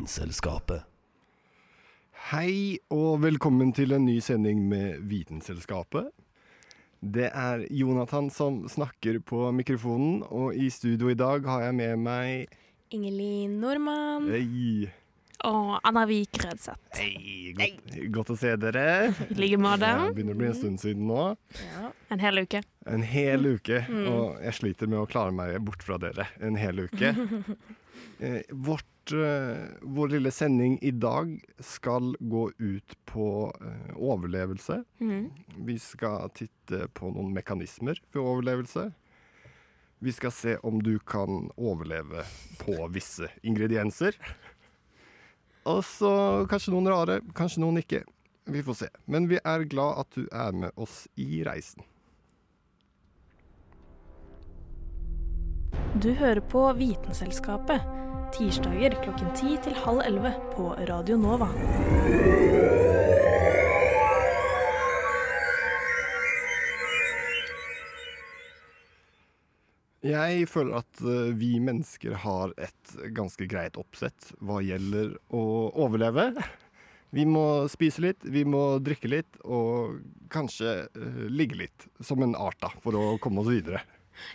Vitenselskapet. Hei og velkommen til en ny sending med Vitenselskapet. Det er Jonathan som snakker på mikrofonen, og i studio i dag har jeg med meg Ingelin Normann. Hei, Og Anna Vik Rødseth. hei godt, godt å se dere. I like måte. Det begynner å bli en stund siden nå. Ja. En hel uke. En hel uke, og jeg sliter med å klare meg bort fra dere en hel uke. Eh, vårt, eh, vår lille sending i dag skal gå ut på eh, overlevelse. Mm. Vi skal titte på noen mekanismer ved overlevelse. Vi skal se om du kan overleve på visse ingredienser. Og så kanskje noen rare, kanskje noen ikke. Vi får se. Men vi er glad at du er med oss i reisen. Du hører på Vitenselskapet. Tirsdager klokken ti til halv elleve på Radio Nova. Jeg føler at eh, vi mennesker har et ganske greit oppsett hva gjelder å overleve. Vi må spise litt, vi må drikke litt, og kanskje eh, ligge litt, som en art, da, for å komme oss videre.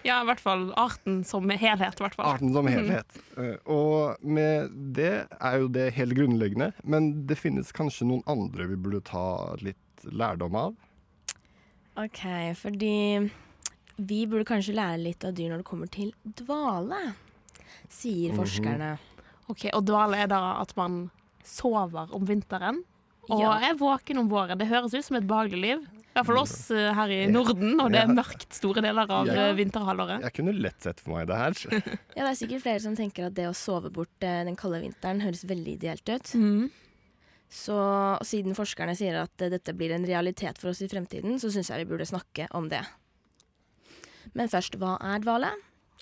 Ja, i hvert fall arten som helhet. i hvert fall. Arten som helhet. Eh, Og med det er jo det helt grunnleggende, men det finnes kanskje noen andre vi burde ta litt lærdom av. OK, fordi vi burde kanskje lære litt av dyr når det kommer til dvale, sier Mhm. forskerne. Ok, Og dvale er da at man sover om vinteren og Ja. er våken om våren. Det høres ut som et behagelig liv. I hvert fall oss eh, her i Norden, og det er mørkt store deler av Ja. eh, vinterhalvåret. Jeg kunne lett sett for meg det her. Ja, det er sikkert flere som tenker at det å sove bort eh, den kalde vinteren høres veldig ideelt ut. Mm. Så siden forskerne sier at dette blir en realitet for oss i fremtiden, så syns jeg vi burde snakke om det. Men først, hva er dvale?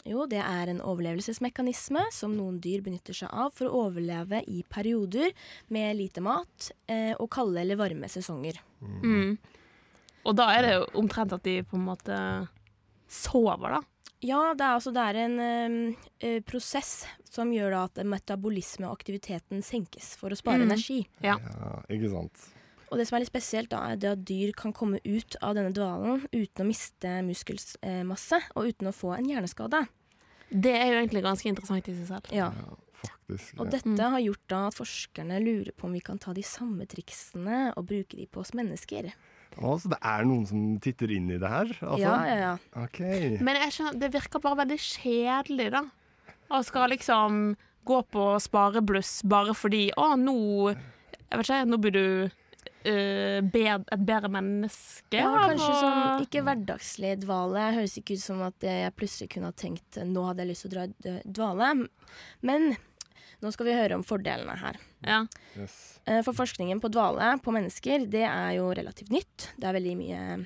Jo, det er en overlevelsesmekanisme som noen dyr benytter seg av for å overleve i perioder med lite mat eh, og kalde eller varme sesonger. Mhm. Og da er det jo omtrent at de på en måte sover, da. Ja, det er, altså, det er en eh, eh, prosess som gjør da at metabolisme og aktiviteten senkes for å spare Mm. energi. Ja. Ja, ikke sant? Og det som er litt spesielt, da, er det at dyr kan komme ut av denne dvalen uten å miste muskelmasse og uten å få en hjerneskade. Det er jo egentlig ganske interessant i seg selv. Ja. Faktisk. Og ja. dette har gjort da at forskerne lurer på om vi kan ta de samme triksene og bruke de på oss mennesker. Å, så det er noen som titter inn i det her? Altså? Ja, ja, ja. Okay. Men jeg skjønner, det virker bare veldig kjedelig, da. Å skal liksom gå på sparebluss bare fordi Å, nå Jeg vet ikke, nå blir du bed, et bedre menneske. Ja, kanskje og... sånn ikke hverdagslig dvale. Høres ikke ut som at jeg plutselig kunne ha tenkt nå hadde jeg lyst til å dra i dvale. Men nå skal vi høre om fordelene her. Ja. Yes. Eh, For forskningen på dvale på mennesker, det er jo relativt nytt. Det er veldig mye,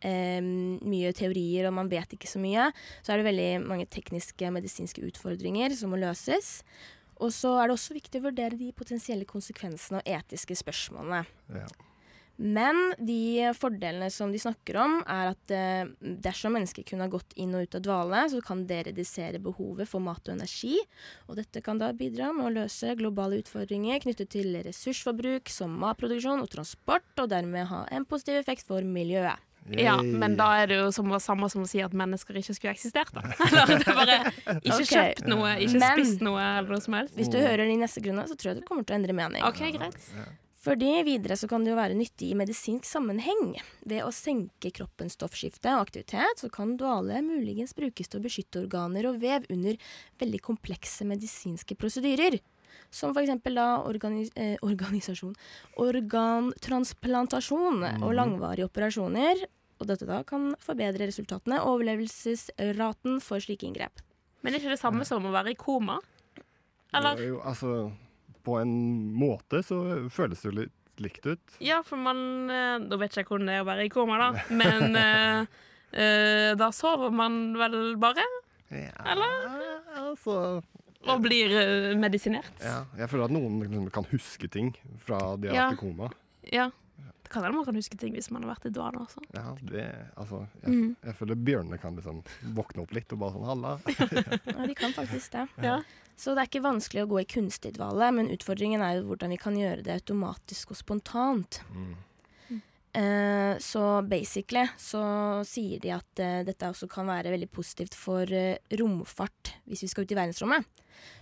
Um, mye teorier, og man vet ikke så mye. Så er det veldig mange tekniske medisinske utfordringer som må løses. Og så er det også viktig å vurdere de potensielle konsekvensene og etiske spørsmålene. Ja. Men de fordelene som de snakker om, er at eh, dersom mennesker kunne ha gått inn og ut av dvale, så kan det redusere behovet for mat og energi. Og dette kan da bidra med å løse globale utfordringer knyttet til ressursforbruk som matproduksjon og transport, og dermed ha en positiv effekt for miljøet. Ja, men da er det jo som, samme som å si at mennesker ikke skulle eksistert, da. Eller det er bare ikke okay. kjøpt noe, ikke Men- spist noe, eller noe som helst. Hvis du hører den i neste grunn, så tror jeg du kommer til å endre mening. OK, greit. Fordi videre så kan det jo være nyttig i medisinsk sammenheng. Ved å senke kroppens stoffskifte og aktivitet, så kan duale muligens brukes til å beskytte organer og vev under veldig komplekse medisinske prosedyrer. Som f.eks. da organis eh, organisasjon Organtransplantasjon og langvarige operasjoner. Og dette da kan forbedre resultatene og overlevelsesraten for slike inngrep. Men er ikke det samme som å være i koma? Eller? Er Jo, altså, på en måte så føles det jo litt likt ut. Ja, for man eh, Nå vet ikke jeg hvordan det er å være i koma, da, men eh, eh, da sover man vel bare? Eller? Altså, Og blir eh, medisinert? ja, jeg føler at noen liksom kan huske ting fra de har Ja. vært i koma. Ja. Det kan hende man kan huske ting hvis man har vært i dvale også. Ja, det, altså, jeg, Mm. jeg føler bjørnene kan liksom våkne opp litt og bare sånn halla. Ja, de kan faktisk det. Ja. Så det er ikke vanskelig å gå i kunstig dvale, men utfordringen er jo hvordan vi kan gjøre det automatisk og spontant. Eh, så basically så sier de at eh, dette også kan være veldig positivt for eh, romfart hvis vi skal ut i verdensrommet.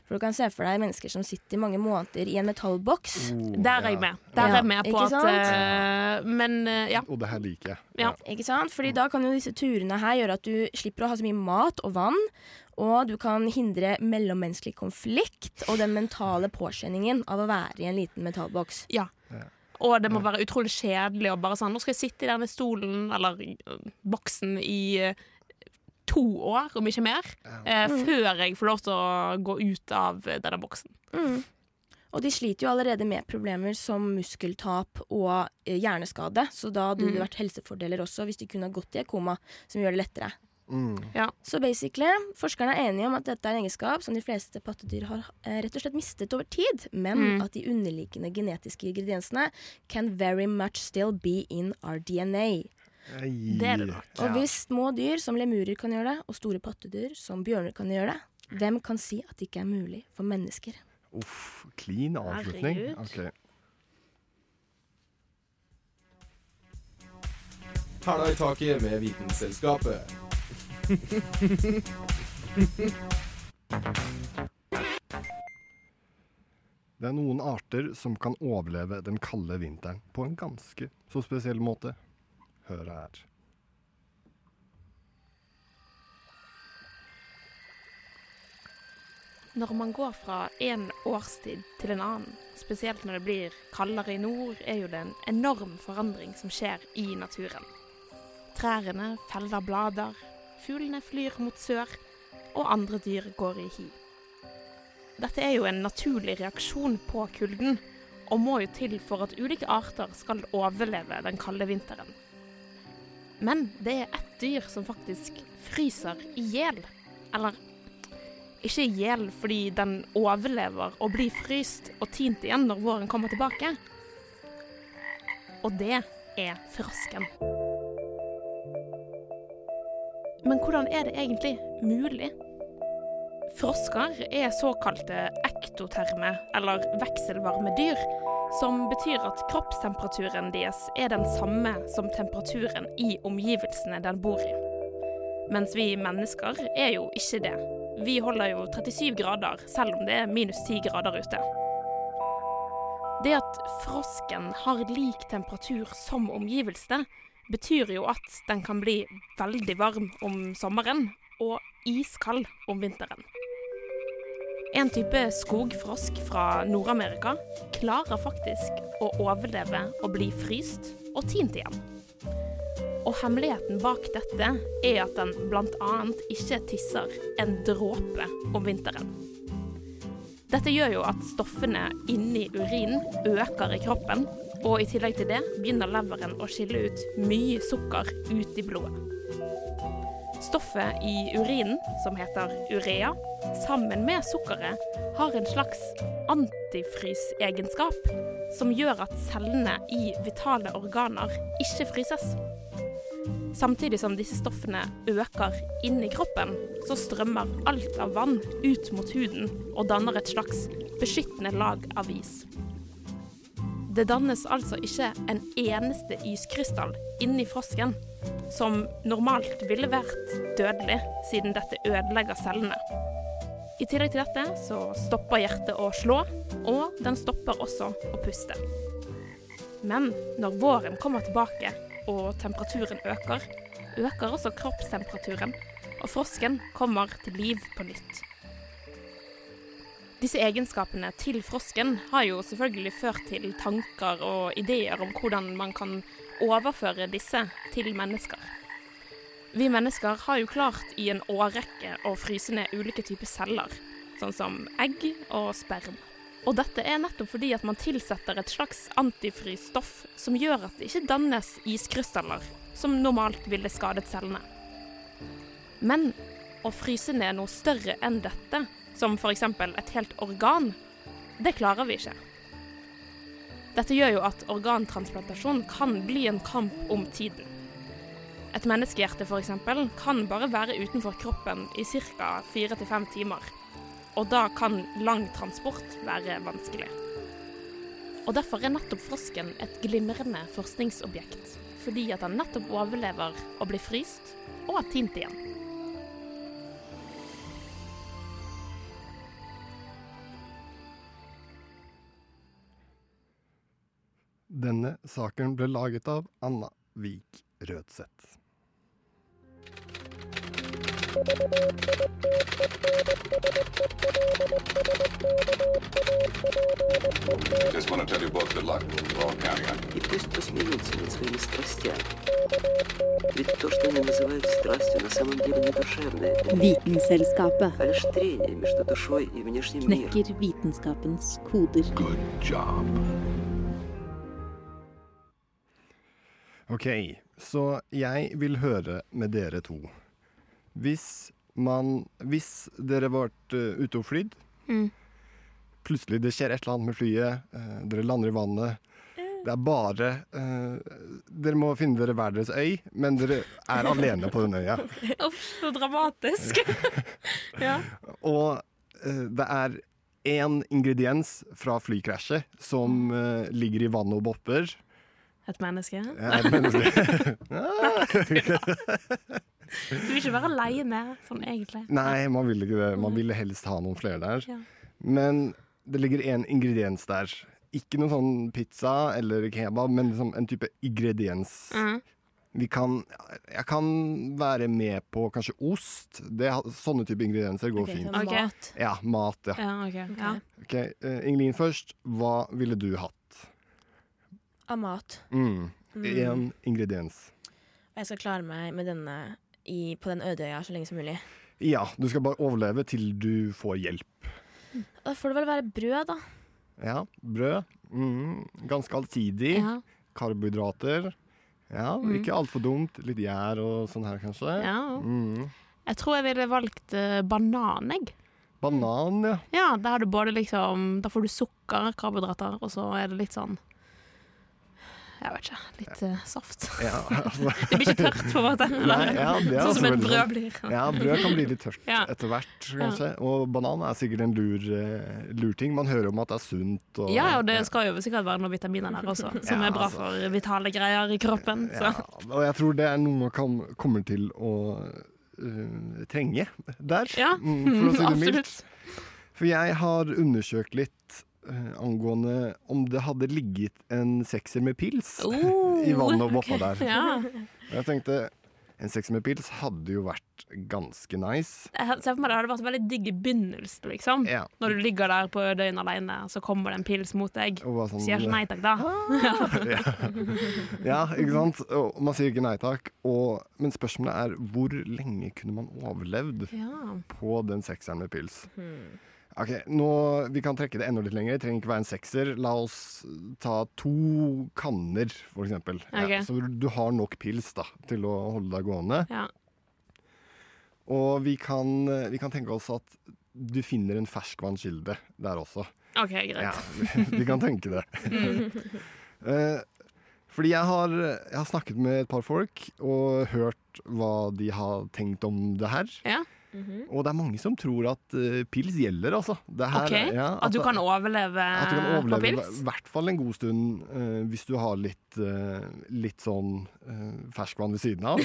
For du kan se for deg mennesker som sitter mange måneder i en metallboks. Der er jeg med. Der er jeg med på ikke at sant? eh, Men ja. Og det her liker jeg. Ja. Ikke sant? Fordi da kan jo disse turene her gjøre at du slipper å ha så mye mat og vann. Og du kan hindre mellommenneskelig konflikt og den mentale påkjenningen av å være i en liten metallboks. ja. Og det må være utrolig kjedelig å bare sånn Nå skal jeg sitte i denne stolen eller eh, boksen i eh, to år, om ikke mer, eh, før jeg får lov til å gå ut av denne boksen. Mm. Og de sliter jo allerede med problemer som muskeltap og eh, hjerneskade, så da hadde det Mm. vært helsefordeler også hvis de kunne ha gått i et koma, som gjør det lettere. Mm. Så basically, forskerne er enige om at dette er en egenskap som de fleste pattedyr har eh, rett og slett mistet over tid, men Mm. at de underliggende genetiske ingrediensene can very much still be in our DNA. Ei. Det er det nok. Og hvis små dyr som lemurer kan gjøre det, og store pattedyr som bjørner kan gjøre det, hvem kan si at det ikke er mulig for mennesker? Uff, clean avslutning. Herregud. Ok. Hæla i taket med Vitenselskapet. Det er noen arter som kan overleve den kalde vinteren på en ganske så spesiell måte. Hør her. Når man går fra en årstid til en annen, spesielt når det blir kaldere i nord, er jo det en enorm forandring som skjer i naturen. Trærne feller blader, fuglene flyr mot sør, og andre dyr går i hi. Dette er jo en naturlig reaksjon på kulden, og må jo til for at ulike arter skal overleve den kalde vinteren. Men det er ett dyr som faktisk fryser i hjel. Eller ikke i hjel fordi den overlever og blir fryst og tint igjen når våren kommer tilbake. Og det er frosken. Men hvordan er det egentlig mulig? Frosker er såkalte ektoterme, eller vekselvarme dyr, som betyr at kroppstemperaturen deres er den samme som temperaturen i omgivelsene den bor i. Mens vi mennesker er jo ikke det. Vi holder jo 37 grader, selv om det er minus 10 grader ute. Det at frosken har lik temperatur som omgivelsene, betyr jo at den kan bli veldig varm om sommeren og iskald om vinteren. En type skogfrosk fra Nord-Amerika klarer faktisk å overleve og bli fryst og tint igjen. Og hemmeligheten bak dette er at den bl.a. ikke tisser en dråpe om vinteren. Dette gjør jo at stoffene inni urinen øker i kroppen, og i tillegg til det begynner leveren å skille ut mye sukker ut i blodet. Stoffet i urinen, som heter urea, sammen med sukkeret, har en slags antifrysegenskap som gjør at cellene i vitale organer ikke fryses. Samtidig som disse stoffene øker inn i kroppen, så strømmer alt av vann ut mot huden og danner et slags beskyttende lag av is. Det dannes altså ikke en eneste iskrystall inni frosken, som normalt ville vært dødelig, siden dette ødelegger cellene. I tillegg til dette så stopper hjertet å slå, og den stopper også å puste. Men når våren kommer tilbake og temperaturen øker, øker også kroppstemperaturen, og frosken kommer til liv på nytt. Disse egenskapene til frosken har jo selvfølgelig ført til tanker og ideer om hvordan man kan overføre disse til mennesker. Vi mennesker har jo klart i en årrekke å fryse ned ulike typer celler, sånn som egg og sperm. Og dette er nettopp fordi at man tilsetter et slags antifrysstoff som gjør at det ikke dannes iskrystaller, som normalt ville skadet cellene. Men å fryse ned noe større enn dette, som f.eks. et helt organ, det klarer vi ikke. Dette gjør jo at organtransplantasjon kan bli en kamp om tiden. Et menneskehjerte f.eks. kan bare være utenfor kroppen i ca. fire til fem timer. Og da kan lang transport være vanskelig. Og derfor er nettopp frosken et glimrende forskningsobjekt. Fordi at den nettopp overlever å bli fryst og tint igjen. Denne saken ble laget av Anna Vik Rødseth. Just want to tell you both good luck. We're all counting on you. И пусть посмеются над своими страстями. Ведь то, что они называют страстью, на самом деле не душевное, Vitenselskapet а лишь трение между душой и внешним миром. knekker vitenskapens koder. Good job. Ok, så jeg vil høre med dere to. Hvis man Hvis dere ble uh, ute og flydd, Mm. plutselig det skjer et eller annet med flyet, eh, dere lander i vannet Det er bare eh, Dere må finne dere hver deres øy, men dere er alene på den øya. Uff, så dramatisk. ja. Og eh, det er én ingrediens fra flykrasjet som eh, ligger i vannet og bopper. Et menneske. Ja, et menneske. Du vil ikke være aleine, sånn egentlig. Nei, man ville ikke det. Man ville helst ha noen flere der. Ja. Men det ligger en ingrediens der. Ikke noe sånn pizza eller kebab, men liksom en type ingrediens. Mhm. Vi kan Jeg kan være med på kanskje ost. Det, sånne type ingredienser går okay, fint. sånn Ok. Mat. Ja, mat, ja. Ja, okay. Ja. Ok, eh, Ingelin først. Hva ville du hatt? Av mat. Mm. Mm. En ingrediens. Og jeg skal klare meg med denne i, på den øde øya så lenge som mulig. Ja, du skal bare overleve til du får hjelp. Da får det vel være brød, da. Ja, brød. Mm. Ganske allsidig. Ja. Karbohydrater. Ja, Mm. ikke altfor dumt. Litt gjær og sånn her, kanskje. ja. Mm. Jeg tror jeg ville valgt eh, banan, jeg. Banan, ja. Ja, da har du både liksom Da får du sukker, karbohydrater, og så er det litt sånn Jeg vet ikke. Litt uh, saft. ja altså. Det blir ikke tørt, på en måte. Nei, ja, det sånn som et brød blir. Ja, brød kan bli litt tørt Ja. etter hvert, kanskje. Og banan er sikkert en lur, eh, lur ting. Man hører om at det er sunt. Og, Ja, og det skal jo sikkert være noen vitaminer der også, som Ja, er bra altså. for vitale greier i kroppen. Så. Ja, og jeg tror det er noe man kan, kommer til å uh, trenge der, Ja, mm, for å si det mildt. For jeg har undersøkt litt angående om det hadde ligget en sekser med pils Oh, i vannet og boppa der. Ja. Jeg tenkte en sekser med pils hadde jo vært ganske nice. Jeg ser for meg det hadde vært veldig digg i begynnelsen, liksom. Ja. Når du ligger der på døgnet alene, så kommer det en pils mot deg. Sånn, Sier ikke nei takk, da. Ja, ikke sant? Og man sier ikke nei takk. Og, men spørsmålet er hvor lenge kunne man overlevd Ja. på den sekseren med pils? Ok, nå, Vi kan trekke det enda litt lenger. Det trenger ikke være en sekser. La oss ta to kanner, for eksempel. Ja, så du har nok pils da, til å holde deg gående. Ja. Og vi kan, vi kan tenke oss at du finner en ferskvannskilde der også. OK, greit. Ja, vi kan tenke det. Eh, fordi jeg har, jeg har snakket med et par folk og hørt hva de har tenkt om det her. Ja. Og det er mange som tror at uh, pils gjelder, altså. Det her, OK? ja, At du kan overleve at du kan på overleve pils? i hvert fall en god stund uh, hvis du har litt, uh, litt sånn ferskvann ved siden av.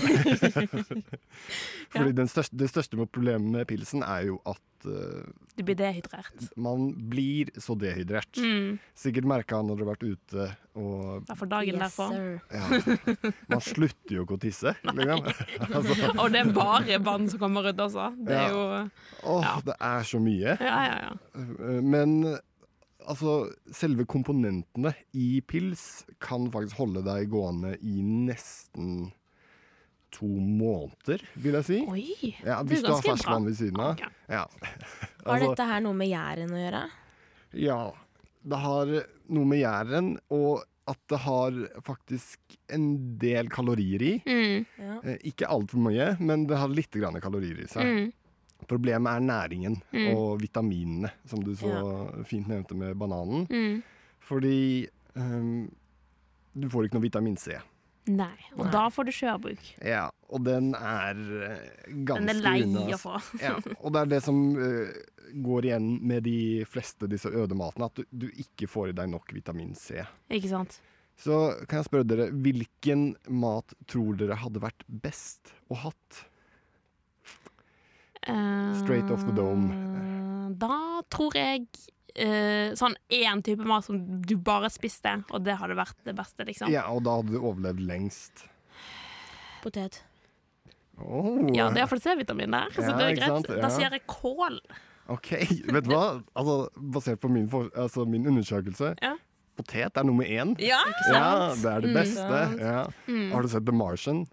Fordi ja. største, det største problemet med pilsen er jo at eh, Du blir dehydrert. man blir så dehydrert. Mm. Sikkert merka når hadde har vært ute og Derfor dagen Yes, derpå. ja, Man slutter jo ikke å tisse. Liksom. altså, Og det er bare vann som kommer ut altså. Det er Ja. jo åh, Ja. det er så mye. Ja, ja, ja. Eh, Men altså, selve komponentene i pils kan faktisk holde deg gående i nesten to måneder, vil jeg si. Oi, Ja, hvis du har ferskvann ved siden av. Okay. Ja. Har Altså, dette her noe med Jæren å gjøre? ja. Det har noe med Jæren og at det har faktisk en del kalorier i. Mm. Ja. Eh, Ikke altfor mye, men det har litt grann kalorier i seg. Mm. Problemet er næringen Mm. og vitaminene, som du så fint nevnte med bananen. Mm. Fordi um, du får ikke noe vitamin C. Nei, og Nei. da får du sjøabuk. Ja, og den er ganske ganske Den er lei unna, å få. Ja, og det er det som uh, går igjen med de fleste disse ødematene, at du, du ikke får i deg nok vitamin C. Ikke sant? Så kan jeg spørre dere, hvilken mat tror dere hadde vært best å hatt? Straight off the dome. Eh, Da tror jeg eh, sånn én type mat som du bare spiste, og det hadde vært det beste, liksom. Ja, og da hadde du overlevd lengst. Potet. Oh. Ja, det er iallfall C-vitamin der, så Ja, det er greit. Ja. Da sier jeg kål. OK, vet du hva? Altså, basert på min, for, altså, min undersøkelse, Ja. potet er nummer én. Ja, ikke Ja, det er det Mm. beste. Mm. Har du sett The Martian?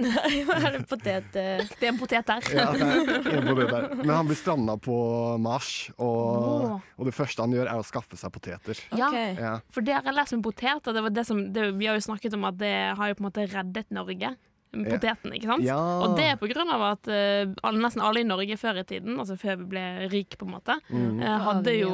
Nei, hva er det potet eh? Det er en potet der. Ja, det er en potet der. Men han blir stranda på Mars, og, og det første han gjør, er å skaffe seg poteter. Ja, okay. Ja. for det har jeg lest om poteter. det var det som det, Vi har jo snakket om at det har jo på en måte reddet Norge. Poteten, ikke sant? Ja. Og det er på grunn av at uh, nesten alle i Norge før i tiden, altså før vi ble rike, på en måte, Mm. eh, hadde jo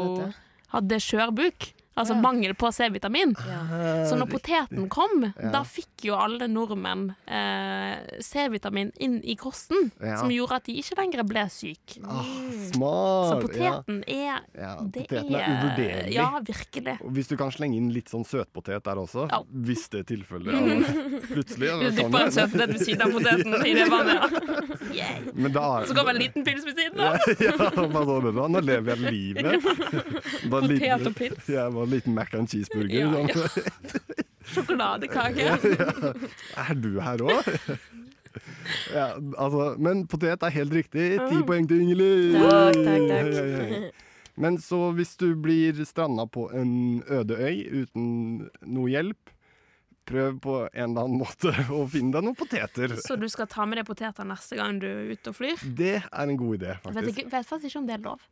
hadde skjørbuk. Altså Ja. mangel på C-vitamin. Ja. Så når poteten kom, Ja. da fikk jo alle nordmenn eh, C-vitamin inn i kosten, Ja. som gjorde at de ikke lenger ble syke. Ah, Så smart! poteten er ja. Det Poteten er uvurderlig. Ja, virkelig. Og hvis du kan slenge inn litt sånn søtpotet der også, Ja. hvis det er tilfellet. Ja, plutselig. Du dypper en søtpotet ved siden av poteten i det vannet. Ja. Yay. Men da er- Så kommer en liten pils ved siden av. så? Nå lever jeg livet. Potet og pils. Ja, en liten mac and cheeseburger. Ja, sånn. ja. Sjokoladekake. Er du her òg? Ja, altså, men potet er helt riktig. Ti poeng til Ingelid! Takk, takk, takk. Men så hvis du blir stranda på en øde øy uten noe hjelp, prøv på en eller annen måte å finne deg noen poteter. Så du skal ta med deg poteter neste gang du er ute og flyr? Det er en god idé, Jeg vet, faktisk. ikke, vet faktisk ikke om det er lov.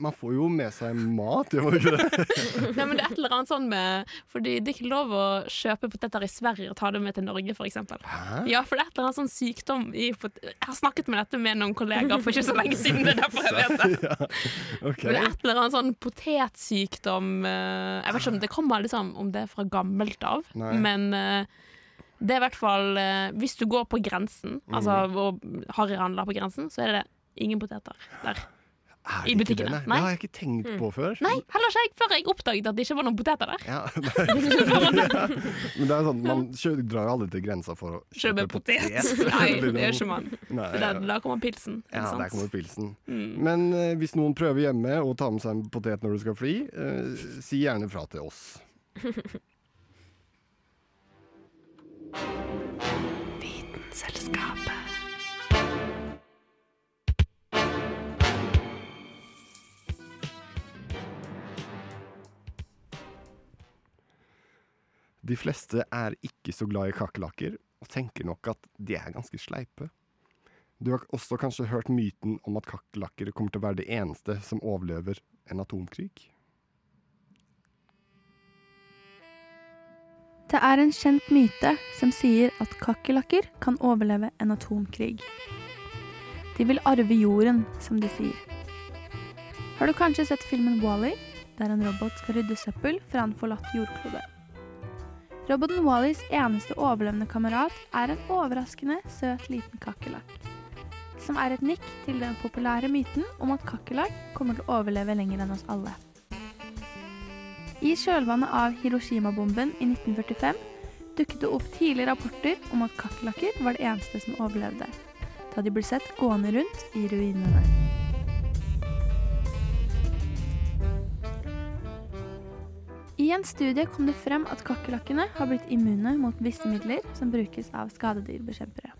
Man får jo med seg mat, gjør man ikke det? Nei, men det er et eller annet sånn med Fordi det er ikke lov å kjøpe poteter i Sverige og ta dem med til Norge, f.eks. Ja, for det er et eller annet sånn sykdom i pot Jeg har snakket med dette med noen kollegaer for ikke så lenge siden. Det er derfor jeg vet det. Ja. okay. Det er et eller annet sånn potetsykdom eh, Jeg vet ikke om det kommer liksom om det er fra gammelt av, Nei. men eh, det er i hvert fall eh, Hvis du går på grensen, Mm. altså og harryhandler på grensen, så er det ingen poteter der. I butikkene. det, nei? Nei. Det har jeg ikke tenkt på før. Nei, heller ikke jeg før jeg oppdaget at det ikke var noen poteter der. Ja, ja. Men det er sånn, man kjører, drar aldri til grensa for å Kjøpe potet. Nei, det gjør ikke man. Nei, For der, da kommer pilsen. Ja, sant? der kommer pilsen. Mm. Men eh, hvis noen prøver hjemme å ta med seg en potet når du skal fly, eh, si gjerne fra til oss. Vitenselskapet. De fleste er ikke så glad i kakerlakker, og tenker nok at de er ganske sleipe. Du har også kanskje hørt myten om at kakerlakker kommer til å være det eneste som overlever en atomkrig? Det er en kjent myte som sier at kakerlakker kan overleve en atomkrig. De vil arve jorden, som de sier. Har du kanskje sett filmen Wall-E, der en robot skal rydde søppel fra en forlatt jordklode? Roboten Wallys eneste overlevende kamerat er en overraskende søt liten kakerlakk. Som er et nikk til den populære myten om at kakerlakk kommer til å overleve lenger enn oss alle. I kjølvannet av Hiroshima-bomben i 1945 dukket det opp tidlige rapporter om at kakerlakker var det eneste som overlevde, da de ble sett gående rundt i ruinene. I en studie kom det frem at kakerlakkene har blitt immune mot visse midler som brukes av skadedyrbekjempere.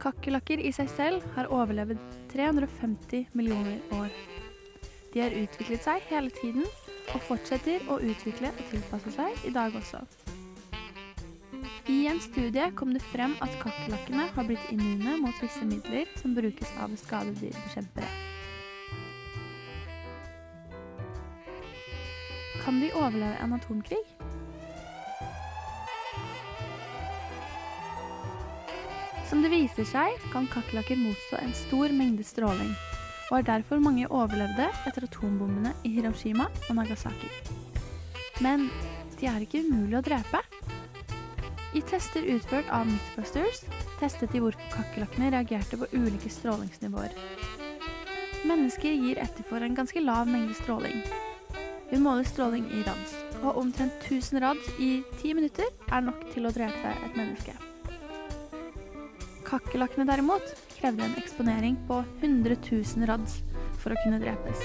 Kakerlakker i seg selv har overlevd 350 millioner år. De har utviklet seg hele tiden og fortsetter å utvikle og tilpasse seg i dag også. I en studie kom det frem at kakerlakkene har blitt immune mot visse midler som brukes av skadedyrbekjempere. Kan de overleve en atomkrig? Som det viser seg, kan kakerlakker motstå en stor mengde stråling, og har derfor mange overlevde etter atombombene i Hiroshima og Nagasaki. Men de er ikke umulig å drepe. I tester utført av Mythbusters testet de hvorfor kakerlakkene reagerte på ulike strålingsnivåer. Mennesker gir etter for en ganske lav mengde stråling. Vi måler stråling i rads, og omtrent 1000 rads i 10 minutter er nok til å drepe et menneske. Kakerlakkene derimot krevde en eksponering på 100 000 rads for å kunne drepes.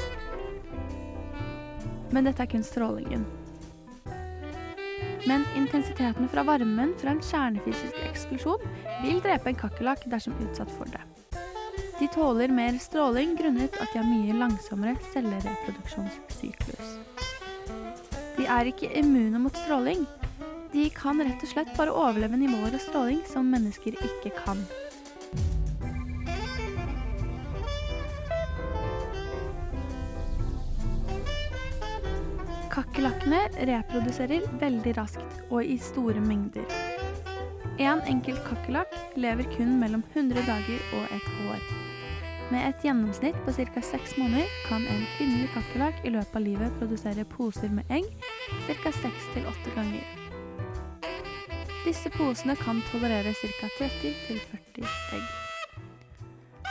Men dette er kun strålingen. Men intensiteten fra varmen fra en kjernefysisk eksplosjon vil drepe en kakerlakk dersom utsatt for det. De tåler mer stråling grunnet at de har mye langsommere cellereproduksjonssyklus. Er ikke immune mot stråling. De kan rett og slett bare overleve nivåer av stråling som mennesker ikke kan. Kakerlakkene reproduserer veldig raskt og i store mengder. En enkelt kakerlakk lever kun mellom 100 dager og et år. Med et gjennomsnitt på ca. seks måneder kan en kvinnelig kakerlakk i løpet av livet produsere poser med egg ca. seks til åtte ganger. Disse posene kan tolerere ca. 30-40 egg.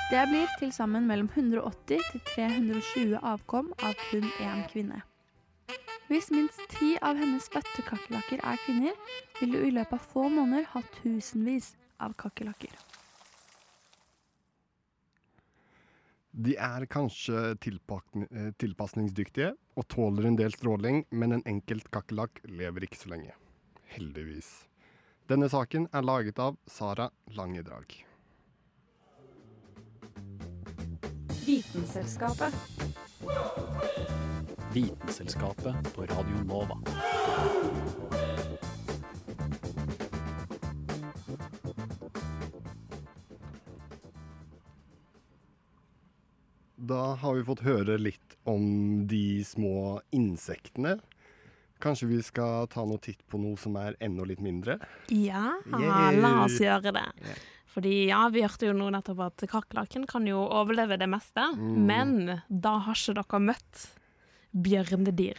Det blir til sammen mellom 180 til 320 avkom av kun én kvinne. Hvis minst ti av hennes fødte kakerlakker er kvinner, vil du i løpet av få måneder ha tusenvis av kakerlakker. De er kanskje eh, tilpasningsdyktige og tåler en del stråling, men en enkelt kakerlakk lever ikke så lenge. Heldigvis. Denne saken er laget av Sara Langedrag. Vitenselskapet. Vitenselskapet på Radio Nova. Da har vi fått høre litt om de små insektene. Kanskje vi skal ta noe titt på noe som er enda litt mindre? Ja, Yay. la oss gjøre det. Fordi ja, vi hørte jo nå nettopp at kakerlakken kan jo overleve det meste, Mm. men da har ikke dere møtt bjørnedyr.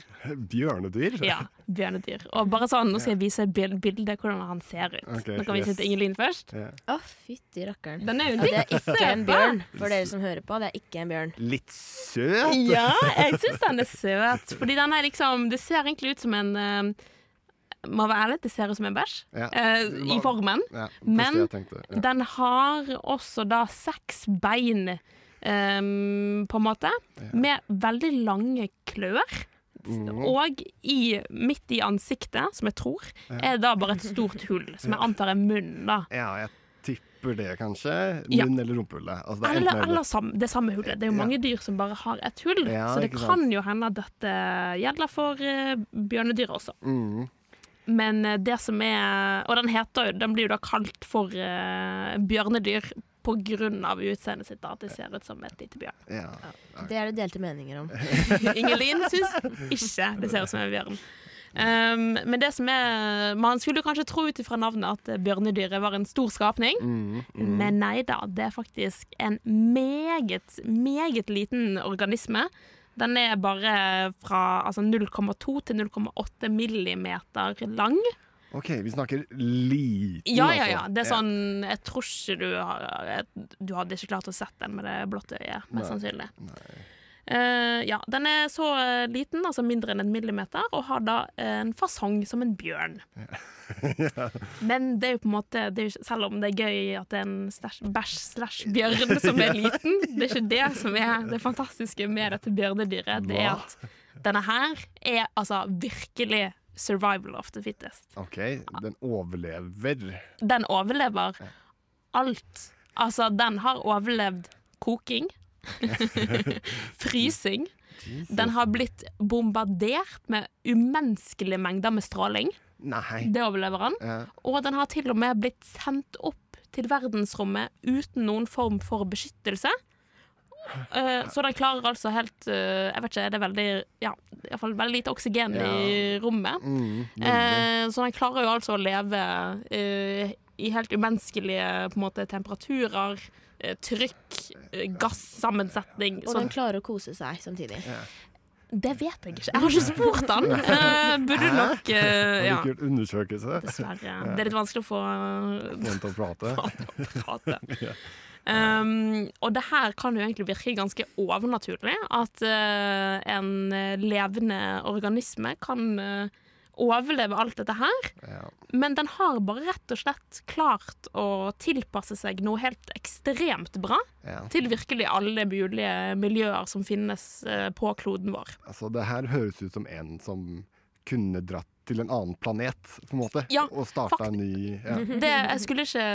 Bjørnedyr? Ja, bjørnedyr. Og bare sånn, nå skal jeg vise et bil- bilde hvordan han ser ut. Okay, Nå kan vi yes. se til Ingelin først. Å, yeah. oh, fytti rakkeren. Den er jo Ja, det er ikke en bjørn, for dere som hører på. Det er ikke en bjørn. Litt søt? Ja, jeg syns den er søt. Fordi den er liksom Det ser egentlig ut som en uh, Må være ærlig, det ser ut som en bæsj Ja. eh, i formen. Ja, Men ja. den har også da seks bein, ehm, på en måte, med veldig lange klør. Mm. Og i, midt i ansiktet, som jeg tror, Ja. er da bare et stort hull, som jeg antar er munnen. da. Ja, jeg tipper det kanskje. Ja. Eller rumpehullet. Altså, det er Eller, eller sam, det samme hullet. Det er jo Ja. mange dyr som bare har ett hull, Ja, så det kan sant. jo hende at dette gjelder for uh, bjørnedyr også. Mm. Men eh, det som er Og den heter jo Den blir jo da kalt for uh, bjørnedyr på grunn av utseendet sitt, da, at det ser ut som et lite bjørn. Ja. Det er det delte meninger om. Ingelin syns ikke det ser ut som en bjørn. Um, men det som er Man skulle kanskje tro ut ifra navnet at bjørnedyret var en stor skapning. Mm, mm. Men nei da, det er faktisk en meget, meget liten organisme. Den er bare fra altså 0,2 til 0,8 millimeter lang. OK, vi snakker liten, Ja, ja, altså. ja. Det er sånn Jeg tror ikke du har Du hadde ikke klart å sett den med det blotte øyet, mest Nei, sannsynlig. Eh, ja, den er så eh, liten, altså mindre enn en millimeter, og har da eh, en fasong som en bjørn. Men det er jo på en måte det jo, Selv om det er gøy at det er en bæsj slash bjørn som er liten, det er ikke det som er det fantastiske med dette bjørnedyret. Det er at denne her er altså virkelig survival of the fittest. OK, den overlever. Den overlever alt. Altså, den har overlevd koking, frysing. Den har blitt bombardert med umenneskelige mengder med stråling. Nei. Det overlever han. Ja. Og den har til og med blitt sendt opp til verdensrommet uten noen form for beskyttelse. Eh, så den klarer altså helt eh, Jeg vet ikke, det er veldig Ja, iallfall veldig lite oksygen i rommet. Mm. Eh, så den klarer jo altså å leve i helt umenneskelige på en måte, temperaturer, trykk, gassammensetning. Og den klarer å kose seg samtidig. det vet jeg ikke. Jeg har ikke spurt han. Uh, burde Hæ? nok eh, Har du ikke gjort undersøkelse? dessverre. Det er litt vanskelig å få Få den til å prate. Um, og det her kan jo egentlig virke ganske overnaturlig. At uh, en eh, levende organisme kan uh, overleve alt dette her. Ja. Men den har bare rett og slett klart å tilpasse seg noe helt ekstremt bra Ja. til virkelig alle mulige miljøer som finnes på kloden vår. Altså, det her høres ut som en som kunne dratt til en annen planet, på en måte. Ja, og starta en ny ja. Det, jeg skulle ikke,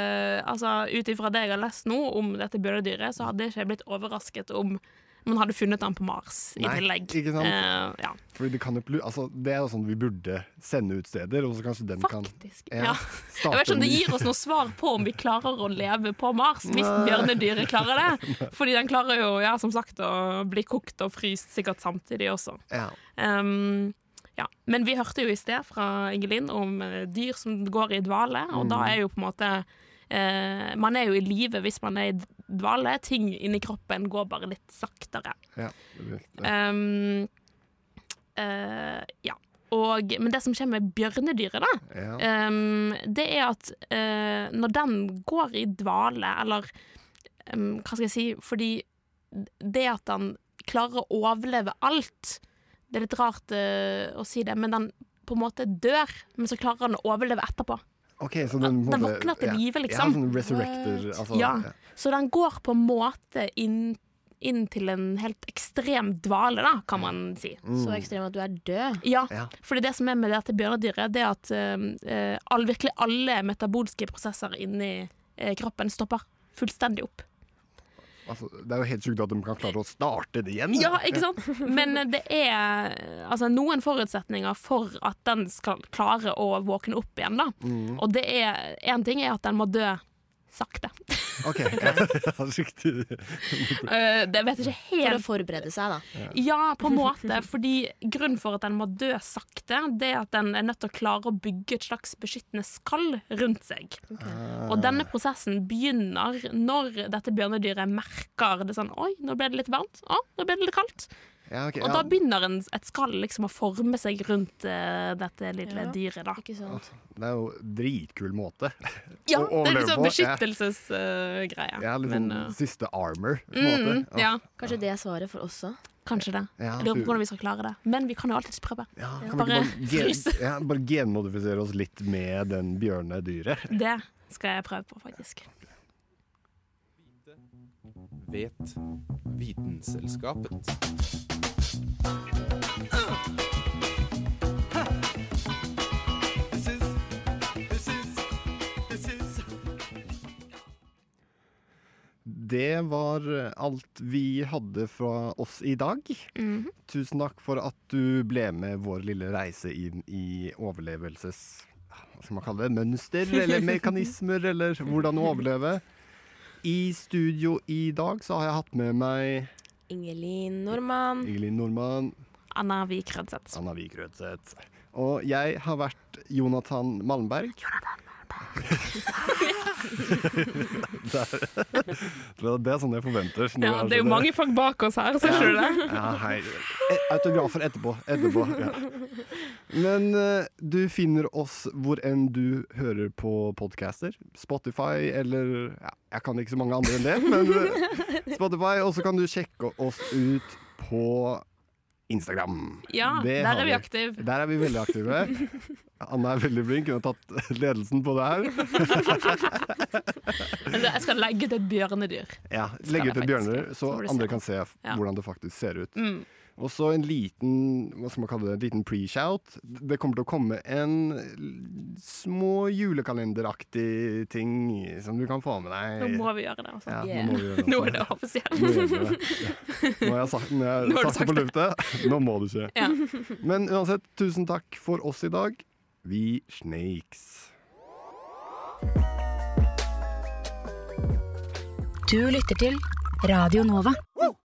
altså Ut ifra det jeg har lest nå om dette bjørnedyret, så hadde jeg ikke blitt overrasket om man hadde funnet den på Mars i Nei, tillegg. ikke sant? Uh, ja. Fordi det, kan jo, altså, det er jo sånn vi burde sende ut steder, og så kanskje den Faktisk. kan Ja. Jeg vet ikke om det gir oss noe svar på om vi klarer å leve på Mars, hvis bjørnedyret klarer det. Fordi den klarer jo, ja, som sagt, å bli kokt og fryst sikkert samtidig også. Ja. Um, ja. Men vi hørte jo i sted fra Ingelin om eh, dyr som går i dvale, og Mm. da er jo på en måte eh, Man er jo i live hvis man er i dvale. Ting inni kroppen går bare litt saktere. Ja, det det. Um, eh, ja. Og, men det som skjer med bjørnedyret, da, Ja. um, det er at uh, når den går i dvale, eller um, hva skal jeg si Fordi det at den klarer å overleve alt Det er litt rart uh, å si det, men den på en måte dør, men så klarer den å overleve etterpå. Okay, så den, Den våkner til ja. live, liksom. Ja, sånn resurrector. Altså, ja. ja. Så den går på en måte inn, inn til en helt ekstrem dvale, da, kan man si. Mm. Så ekstrem at du er død. Ja, Ja. fordi det som er med dette bjørnedyret, det er at uh, all, virkelig alle metabolske prosesser inni uh, kroppen stopper fullstendig opp. Altså, det er jo helt sjukt at de kan klare å starte det igjen. Ja, ikke sant? Men det er altså, noen forutsetninger for at den skal klare å våkne opp igjen. da. Mm. Og det er én ting er at den må dø sakte. OK. Riktig. Eh, det vet jeg ikke For å forberede seg, da. Ja, på en måte. Fordi grunnen for at den må dø sakte, det er at den er nødt til å klare å bygge et slags beskyttende skall rundt seg. Og denne prosessen begynner når dette bjørnedyret merker det sånn Oi, nå ble det litt varmt. Å, nå ble det litt kaldt. Ja, ok, Og da begynner en, et skall liksom å forme seg rundt uh, dette lille Ja. dyret, da. Ikke sant? Det er jo dritkul måte Ja, å det er overleve liksom på. beskyttelsesgreie. Ja, litt sånn Men, eh, siste armor, på en mm, måte. ja, Kanskje det er svaret for oss òg? kanskje det. Ja, Jeg lurer på hvordan vi skal klare det. Men vi kan jo alltids prøve. Ja, kan vi Bare ikke bare, gen, fryse. ja, bare genmodifisere oss litt med den bjørnedyret? Det skal jeg prøve på, faktisk. Vet Vitenselskapet. Det var alt vi hadde fra oss i dag. Mhm. Tusen takk for at du ble med vår lille reise inn i overlevelses... Hva skal man kalle det? Mønster eller mekanismer, eller hvordan å overleve. I studio i dag så har jeg hatt med meg Ingelin Normann. Ingelin Nordmann, Anna Vik Rødseth. Anna Vik Rødseth. Og jeg har vært Jonathan Malmberg. Det, er, det er sånn jeg forventer. Ja, det er jo skjønner. mange folk bak oss her, ser du det? Ja, hei. Eh, Autografer etterpå. etterpå ja. Men eh, du finner oss hvor enn du hører på podcaster. Spotify eller ja, Jeg kan ikke så mange andre enn det, men eh, Spotify. Og så kan du sjekke oss ut på Instagram. Ja, der er vi aktive. Der er vi veldig aktive. Anna er veldig flink. Hun har tatt ledelsen på det her. Jeg skal legge ut et bjørnedyr. Ja, Legge ut et bjørnedyr, så så andre kan se Ja. hvordan det faktisk ser ut. Mm. Og så en liten hva skal man kalle det, en liten pre-shout. Det kommer til å komme en små julekalenderaktig ting som du kan få med deg. Nå må vi gjøre det, altså. Ja, Yeah. nå gjøre det. Nå altså. er det offisielt. Nå det. Ja. Nå har jeg sagt, nå jeg har du sagt det på luftet. Nå må det skje. Ja. Men uansett, tusen takk for oss i dag. Vi snakes. Du lytter til Radio Nova.